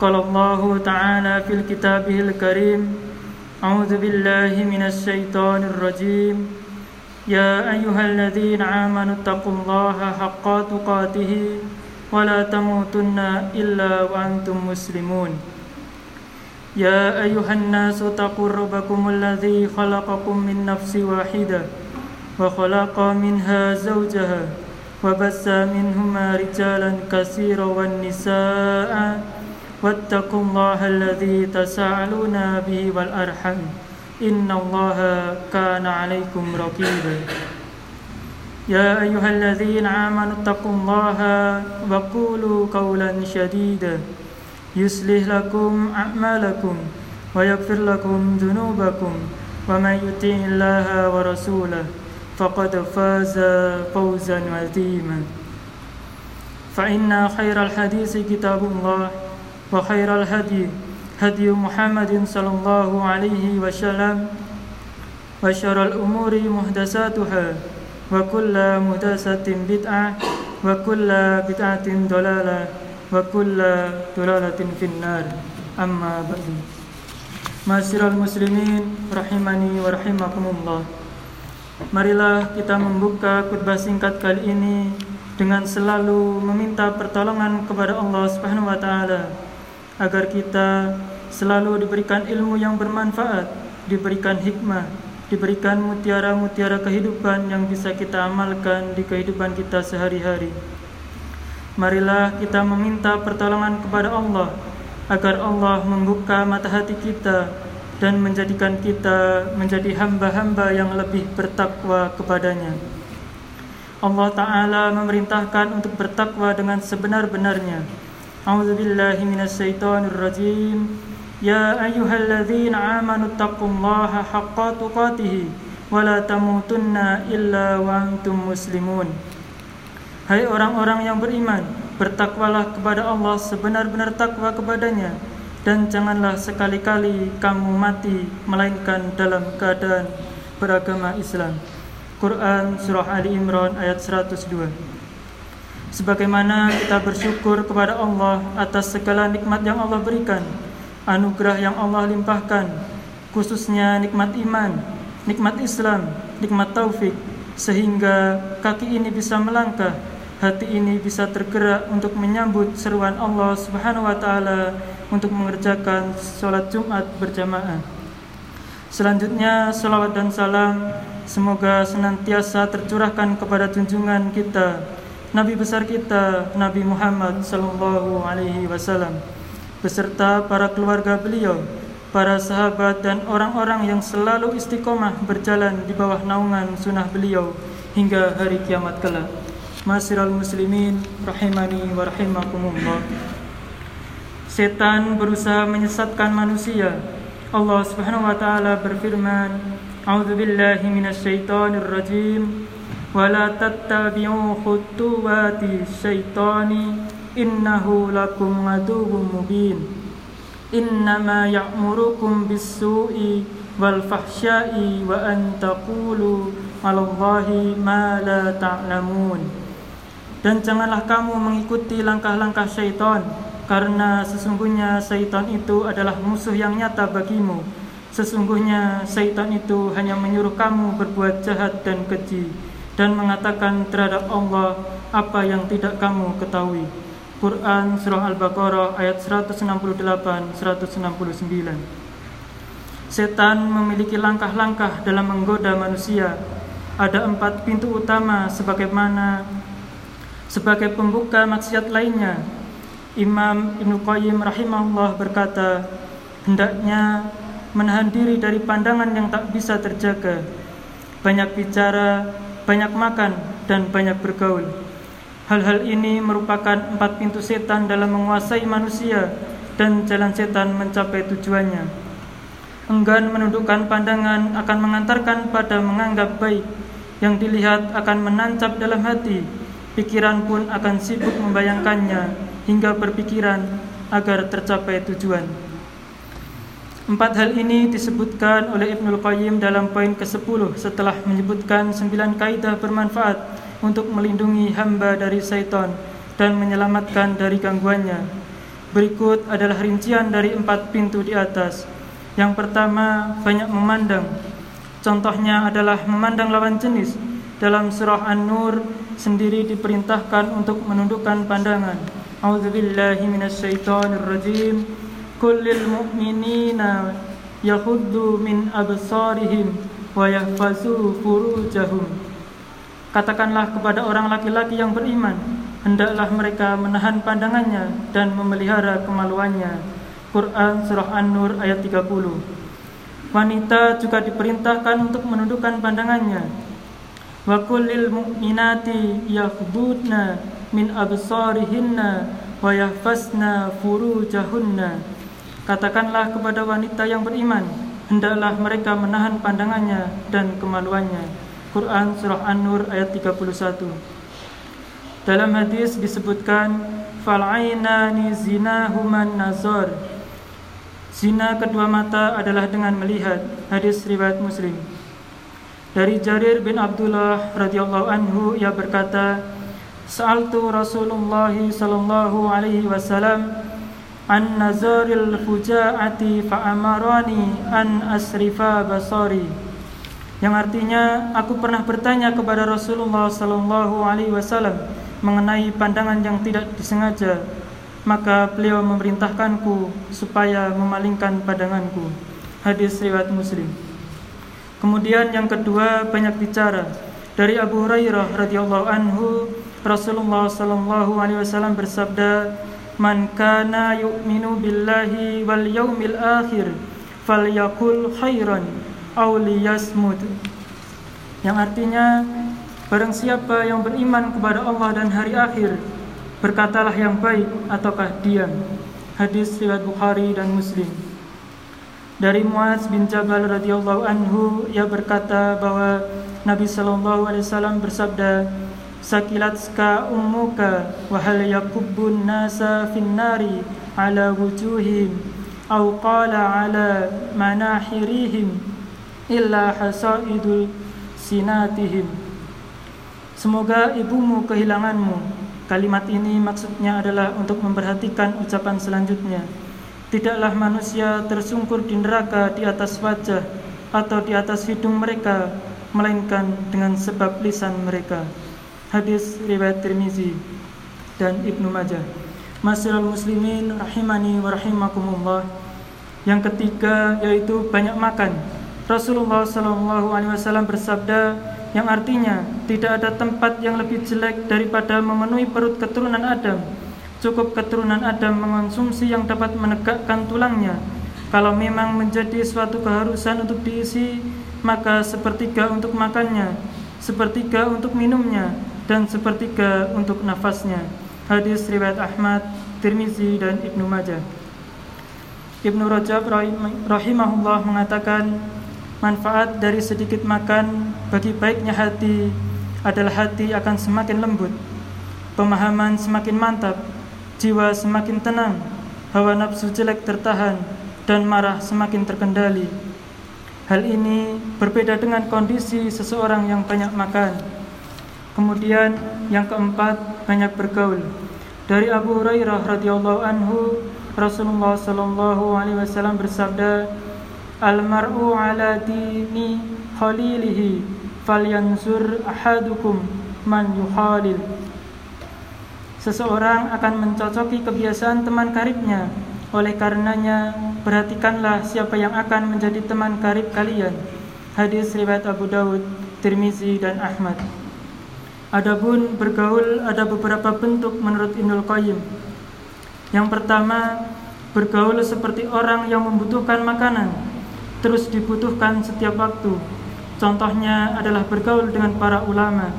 قال الله تعالى في الكتاب الكريم أعوذ بالله من الشيطان الرجيم يا أيها الذين آمنوا اتقوا الله حق تقاته ولا تموتن إلا وأنتم مسلمون يا أيها الناس اتقوا ربكم الذي خلقكم من نفس واحدة وخلق منها زوجها وبث منهما رجالا كثيرا والنساء واتقوا الله الذي تساءلون به والأرحم. إن الله كان عليكم رقيبا. يا أيها الذين آمنوا اتقوا الله وقولوا قولا شديدا. يصلح لكم أعمالكم ويغفر لكم ذنوبكم. ومن يطع الله ورسوله فقد فاز فوزا عظيما. فإن خير الحديث كتاب الله. وخير الهدي هدي محمد صلى الله عليه وسلم وشر الأمور محدثاتها وكل محدثة بدعة وكل بدعة ضلالة وكل ضلالة في النار أما بعد Masyiral muslimin rahimani wa rahimakumullah Marilah kita membuka khutbah singkat kali ini dengan selalu meminta pertolongan kepada Allah Subhanahu wa taala agar kita selalu diberikan ilmu yang bermanfaat, diberikan hikmah, diberikan mutiara-mutiara kehidupan yang bisa kita amalkan di kehidupan kita sehari-hari. Marilah kita meminta pertolongan kepada Allah agar Allah membuka mata hati kita dan menjadikan kita menjadi hamba-hamba yang lebih bertakwa kepadanya. Allah Ta'ala memerintahkan untuk bertakwa dengan sebenar-benarnya. A'udzu billahi minasyaitonir rajim. Ya ayyuhalladzina amanu taqullaha haqqa tuqatih wa la tamutunna illa wa antum muslimun. Hai orang-orang yang beriman, bertakwalah kepada Allah sebenar-benar takwa kepadanya dan janganlah sekali-kali kamu mati melainkan dalam keadaan beragama Islam. Quran Surah Ali Imran ayat 102 Sebagaimana kita bersyukur kepada Allah atas segala nikmat yang Allah berikan Anugerah yang Allah limpahkan Khususnya nikmat iman, nikmat Islam, nikmat taufik Sehingga kaki ini bisa melangkah Hati ini bisa tergerak untuk menyambut seruan Allah Subhanahu wa taala untuk mengerjakan sholat Jumat berjamaah. Selanjutnya salawat dan salam semoga senantiasa tercurahkan kepada junjungan kita Nabi besar kita Nabi Muhammad sallallahu alaihi wasallam beserta para keluarga beliau, para sahabat dan orang-orang yang selalu istiqomah berjalan di bawah naungan sunnah beliau hingga hari kiamat kelak. Masyiral muslimin rahimani wa rahimakumullah. Setan berusaha menyesatkan manusia. Allah Subhanahu wa taala berfirman, "A'udzu billahi minasyaitonir rajim." ولا تتبعوا خطوات الشيطان إنه لكم عدو مبين إنما يأمركم بالسوء والفحشاء وأن تقولوا على الله ما لا تعلمون Dan janganlah kamu mengikuti langkah-langkah syaitan Karena sesungguhnya syaitan itu adalah musuh yang nyata bagimu Sesungguhnya syaitan itu hanya menyuruh kamu berbuat jahat dan keji dan mengatakan terhadap Allah apa yang tidak kamu ketahui. Quran Surah Al-Baqarah ayat 168 169. Setan memiliki langkah-langkah dalam menggoda manusia. Ada empat pintu utama sebagaimana sebagai pembuka maksiat lainnya. Imam Ibnu Qayyim rahimahullah berkata, hendaknya menahan diri dari pandangan yang tak bisa terjaga. Banyak bicara, banyak makan, dan banyak bergaul. Hal-hal ini merupakan empat pintu setan dalam menguasai manusia dan jalan setan mencapai tujuannya. enggan menundukkan pandangan akan mengantarkan pada menganggap baik yang dilihat akan menancap dalam hati pikiran pun akan sibuk membayangkannya hingga berpikiran agar tercapai tujuan Empat hal ini disebutkan oleh Ibnul Qayyim dalam poin ke-10 setelah menyebutkan sembilan kaidah bermanfaat untuk melindungi hamba dari syaitan dan menyelamatkan dari gangguannya. Berikut adalah rincian dari empat pintu di atas. Yang pertama, banyak memandang. Contohnya adalah memandang lawan jenis. Dalam surah An-Nur sendiri diperintahkan untuk menundukkan pandangan. A'udzubillahi minasyaitonirrajim. Kullil mu'minina yakhuddu min absarihim wa yahfazu furujahum. Katakanlah kepada orang laki-laki yang beriman, hendaklah mereka menahan pandangannya dan memelihara kemaluannya. Quran Surah An-Nur ayat 30 Wanita juga diperintahkan untuk menundukkan pandangannya Wa kullil mu'minati yakhdudna min absarihinna wa yahfazna furujahunna Katakanlah kepada wanita yang beriman Hendaklah mereka menahan pandangannya dan kemaluannya Quran Surah An-Nur ayat 31 Dalam hadis disebutkan Fal'ainani zinahuman nazar Zina kedua mata adalah dengan melihat. Hadis riwayat Muslim. Dari Jarir bin Abdullah radhiyallahu anhu ia berkata, "Sa'altu Rasulullah sallallahu alaihi wasallam an nazaril fuja'ati fa'amarani an asrifa basari." Yang artinya aku pernah bertanya kepada Rasulullah sallallahu alaihi wasallam mengenai pandangan yang tidak disengaja maka beliau memerintahkanku supaya memalingkan pandanganku. Hadis riwayat Muslim. Kemudian yang kedua banyak bicara. Dari Abu Hurairah radhiyallahu anhu, Rasulullah sallallahu alaihi wasallam bersabda, "Man kana yu'minu billahi wal yaumil akhir falyakul khairan aw liyasmut." Yang artinya barang siapa yang beriman kepada Allah dan hari akhir Berkatalah yang baik ataukah diam Hadis riwayat Bukhari dan Muslim Dari Muaz bin Jabal radhiyallahu anhu Ia berkata bahwa Nabi sallallahu alaihi wasallam bersabda Sakilatska ummuka Wahal yakubbun nasa finnari Ala wujuhim Au qala ala manahirihim Illa hasaidul sinatihim Semoga ibumu kehilanganmu Kalimat ini maksudnya adalah untuk memperhatikan ucapan selanjutnya. Tidaklah manusia tersungkur di neraka di atas wajah atau di atas hidung mereka, melainkan dengan sebab lisan mereka. Hadis riwayat Tirmizi dan Ibnu Majah. Masyaallah muslimin rahimani wa rahimakumullah. Yang ketiga yaitu banyak makan. Rasulullah sallallahu alaihi wasallam bersabda, yang artinya tidak ada tempat yang lebih jelek daripada memenuhi perut keturunan Adam. Cukup keturunan Adam mengonsumsi yang dapat menegakkan tulangnya. Kalau memang menjadi suatu keharusan untuk diisi, maka sepertiga untuk makannya, sepertiga untuk minumnya, dan sepertiga untuk nafasnya. Hadis riwayat Ahmad, Tirmizi dan Ibnu Majah. Ibnu Rajab rahimahullah mengatakan Manfaat dari sedikit makan bagi baiknya hati adalah hati akan semakin lembut, pemahaman semakin mantap, jiwa semakin tenang, hawa nafsu jelek tertahan, dan marah semakin terkendali. Hal ini berbeda dengan kondisi seseorang yang banyak makan. Kemudian yang keempat banyak bergaul. Dari Abu Hurairah radhiyallahu anhu, Rasulullah sallallahu alaihi wasallam bersabda, Al-mar'u ala dini khalilihi falyansur ahadukum man yuhalil Seseorang akan mencocoki kebiasaan teman karibnya. Oleh karenanya perhatikanlah siapa yang akan menjadi teman karib kalian. Hadis riwayat Abu Dawud, Tirmizi dan Ahmad Adapun bergaul ada beberapa bentuk menurut Ibnul Qayyim Yang pertama Bergaul seperti orang yang membutuhkan makanan terus dibutuhkan setiap waktu. Contohnya adalah bergaul dengan para ulama.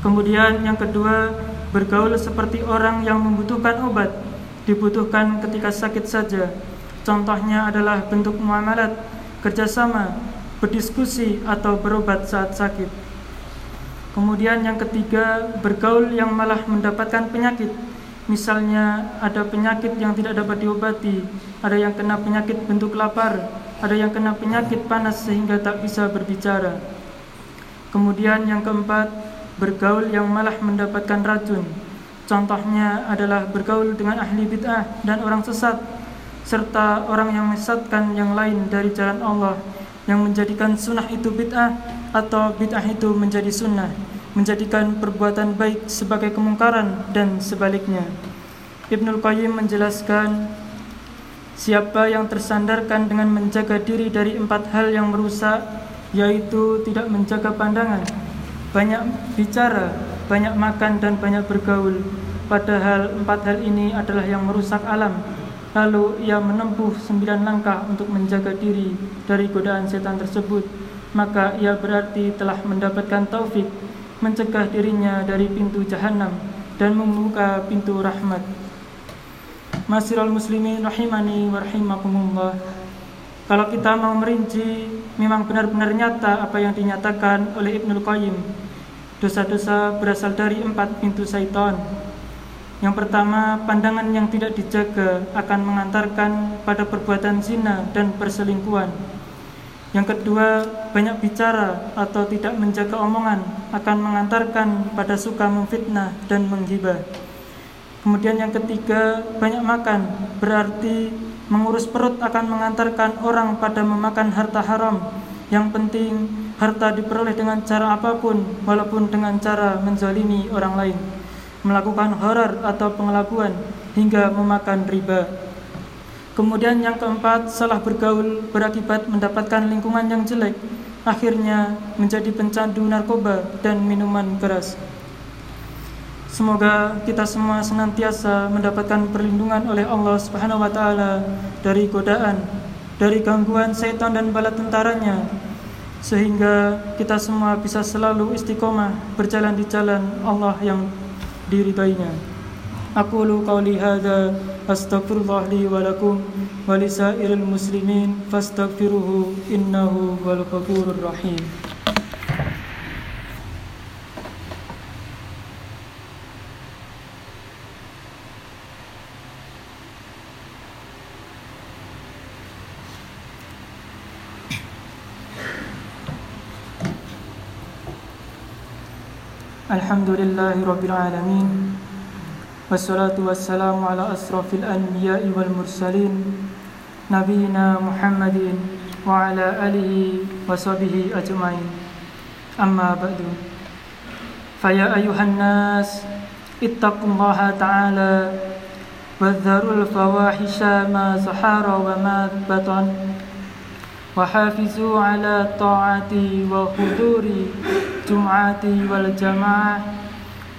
Kemudian yang kedua, bergaul seperti orang yang membutuhkan obat, dibutuhkan ketika sakit saja. Contohnya adalah bentuk muamalat, kerjasama, berdiskusi atau berobat saat sakit. Kemudian yang ketiga, bergaul yang malah mendapatkan penyakit. Misalnya ada penyakit yang tidak dapat diobati, ada yang kena penyakit bentuk lapar, ada yang kena penyakit panas sehingga tak bisa berbicara. Kemudian yang keempat, bergaul yang malah mendapatkan racun. Contohnya adalah bergaul dengan ahli bid'ah dan orang sesat serta orang yang menyesatkan yang lain dari jalan Allah yang menjadikan sunnah itu bid'ah atau bid'ah itu menjadi sunnah menjadikan perbuatan baik sebagai kemungkaran dan sebaliknya. Ibnul Qayyim menjelaskan siapa yang tersandarkan dengan menjaga diri dari empat hal yang merusak yaitu tidak menjaga pandangan banyak bicara banyak makan dan banyak bergaul. Padahal empat hal ini adalah yang merusak alam. Lalu ia menempuh sembilan langkah untuk menjaga diri dari godaan setan tersebut maka ia berarti telah mendapatkan taufik mencegah dirinya dari pintu jahanam dan membuka pintu rahmat Masirul muslimin rahimani wa rahimakumullah kalau kita mau merinci memang benar-benar nyata apa yang dinyatakan oleh Ibnul Qayyim Dosa-dosa berasal dari empat pintu syaitan. Yang pertama, pandangan yang tidak dijaga akan mengantarkan pada perbuatan zina dan perselingkuhan. Yang kedua, banyak bicara atau tidak menjaga omongan akan mengantarkan pada suka memfitnah dan menggibah. Kemudian yang ketiga, banyak makan berarti mengurus perut akan mengantarkan orang pada memakan harta haram. Yang penting harta diperoleh dengan cara apa pun walaupun dengan cara menzalimi orang lain melakukan horor atau pengelabuan hingga memakan riba kemudian yang keempat salah bergaul berakibat mendapatkan lingkungan yang jelek akhirnya menjadi pencandu narkoba dan minuman keras Semoga kita semua senantiasa mendapatkan perlindungan oleh Allah Subhanahu wa taala dari godaan, dari gangguan setan dan bala tentaranya sehingga kita semua bisa selalu istiqomah berjalan di jalan Allah yang diridainya. Aku lu qauli hadza أستغفر الله لي ولكم ولسائر المسلمين فاستغفروه إنه هو الغفور الرحيم. الحمد لله رب العالمين. والصلاة والسلام على أشرف الأنبياء والمرسلين نبينا محمد وعلى آله وصحبه أجمعين. أما بعد فيا أيها الناس اتقوا الله تعالى وذروا الفواحش ما ظهر وما بطن وحافظوا على الطاعة وحضور الجمعة والجماعة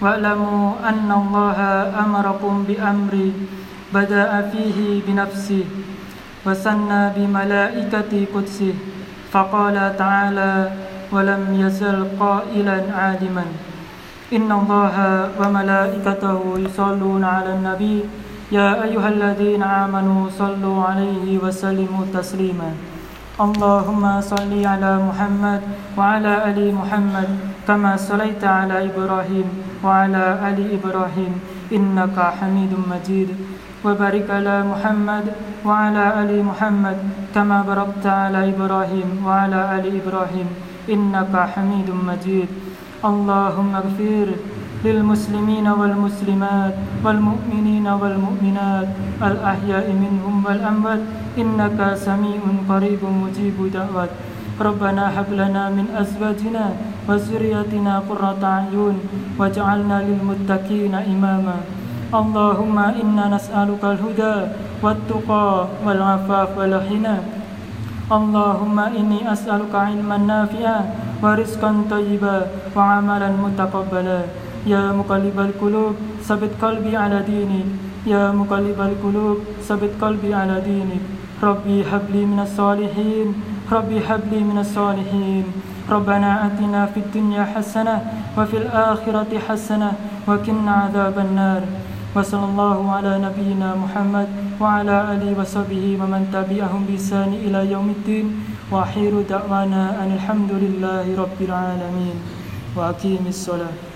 واعلموا أن الله أمركم بأمر بدأ فيه بنفسه وسنى بملائكة قدسه فقال تعالى ولم يزل قائلا عالما إن الله وملائكته يصلون على النبي يا أيها الذين آمنوا صلوا عليه وسلموا تسليما اللهم صل على محمد وعلى آل محمد كما صليت على ابراهيم وعلى ال ابراهيم انك حميد مجيد وبارك على محمد وعلى ال محمد كما باركت على ابراهيم وعلى ال ابراهيم انك حميد مجيد اللهم اغفر للمسلمين والمسلمات والمؤمنين والمؤمنات الأحياء منهم والأموات إنك سميع قريب مجيب دعوات ربنا هب لنا من أزواجنا وذرياتنا قرة أعين واجعلنا للمتقين إماما اللهم إنا نسألك الهدى والتقى والعفاف والغنى اللهم إني أسألك علما نافعا ورزقا طيبا وعملا متقبلا يا مقلب القلوب ثبت قلبي على دينك يا مقلب القلوب ثبت قلبي على دينك ربي هب لي من الصالحين ربي هب لي من الصالحين. ربنا آتنا في الدنيا حسنة وفي الآخرة حسنة وقنا عذاب النار. وصلى الله على نبينا محمد وعلى آله وصحبه ومن تبعهم بإحسان إلى يوم الدين. وأخير دعوانا أن الحمد لله رب العالمين. وأقيم الصلاة.